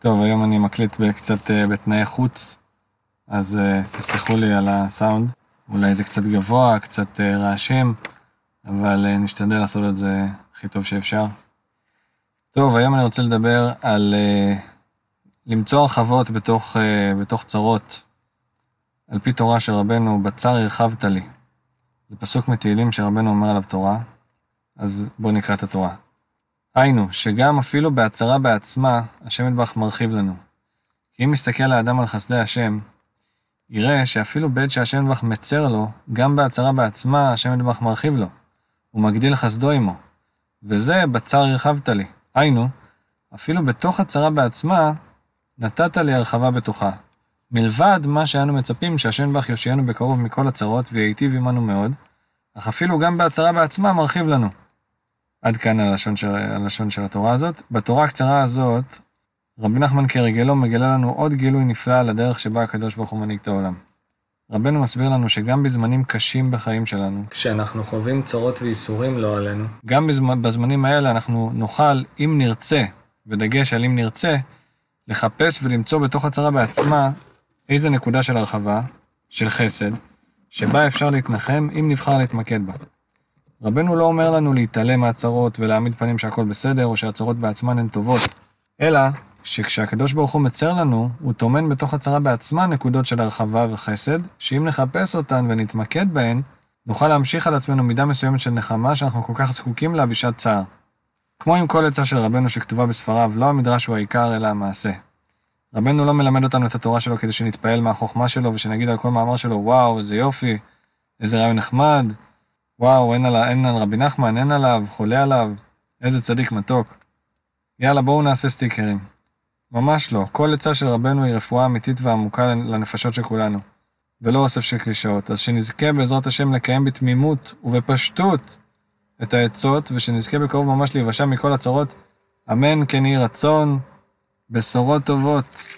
טוב, היום אני מקליט קצת אה, בתנאי חוץ, אז אה, תסלחו לי על הסאונד. אולי זה קצת גבוה, קצת אה, רעשים, אבל נשתדל לעשות את זה הכי טוב שאפשר. טוב, היום אני רוצה לדבר על למצוא הרחבות בתוך, בתוך צרות. על פי תורה של רבנו, בצר הרחבת לי. זה פסוק מתהילים שרבנו אומר עליו תורה, אז בואו נקרא את התורה. היינו, שגם אפילו בהצהרה בעצמה, השם ידבח מרחיב לנו. כי אם מסתכל האדם על חסדי השם, יראה שאפילו בעת שהשם ידבח מצר לו, גם בהצהרה בעצמה, השם ידבח מרחיב לו, ומגדיל חסדו עמו. וזה בצר הרחבת לי. היינו, אפילו בתוך הצהרה בעצמה, נתת לי הרחבה בתוכה. מלבד מה שאנו מצפים שהשם ידבח יושיענו בקרוב מכל הצרות וייטיב עמנו מאוד, אך אפילו גם בהצהרה בעצמה מרחיב לנו. עד כאן הלשון של, הלשון של התורה הזאת. בתורה הקצרה הזאת, רבי נחמן כרגלו מגלה לנו עוד גילוי נפלא על הדרך שבה הקדוש ברוך הוא מנהיג את העולם. רבנו מסביר לנו שגם בזמנים קשים בחיים שלנו, כשאנחנו חווים צרות וייסורים לא עלינו, גם בזמנ, בזמנים האלה אנחנו נוכל, אם נרצה, ודגש על אם נרצה, לחפש ולמצוא בתוך הצרה בעצמה איזה נקודה של הרחבה, של חסד, שבה אפשר להתנחם אם נבחר להתמקד בה. רבנו לא אומר לנו להתעלם מהצרות ולהעמיד פנים שהכל בסדר, או שהצרות בעצמן הן טובות, אלא שכשהקדוש ברוך הוא מצר לנו, הוא טומן בתוך הצרה בעצמה נקודות של הרחבה וחסד, שאם נחפש אותן ונתמקד בהן, נוכל להמשיך על עצמנו מידה מסוימת של נחמה שאנחנו כל כך זקוקים לה בשעת צער. כמו עם כל עצה של רבנו שכתובה בספריו, לא המדרש הוא העיקר אלא המעשה. רבנו לא מלמד אותנו את התורה שלו כדי שנתפעל מהחוכמה שלו ושנגיד על כל מאמר שלו, וואו, איזה יופי, איזה רעיון נחמד, וואו, אין על, אין על רבי נחמן, אין עליו, חולה עליו, איזה צדיק מתוק. יאללה, בואו נעשה סטיקרים. ממש לא, כל עצה של רבנו היא רפואה אמיתית ועמוקה לנפשות של כולנו, ולא אוסף של קלישאות. אז שנזכה בעזרת השם לקיים בתמימות ובפשטות את העצות, ושנזכה בקרוב ממש להיוושע מכל הצרות. אמן כן יהי רצון, בשורות טובות.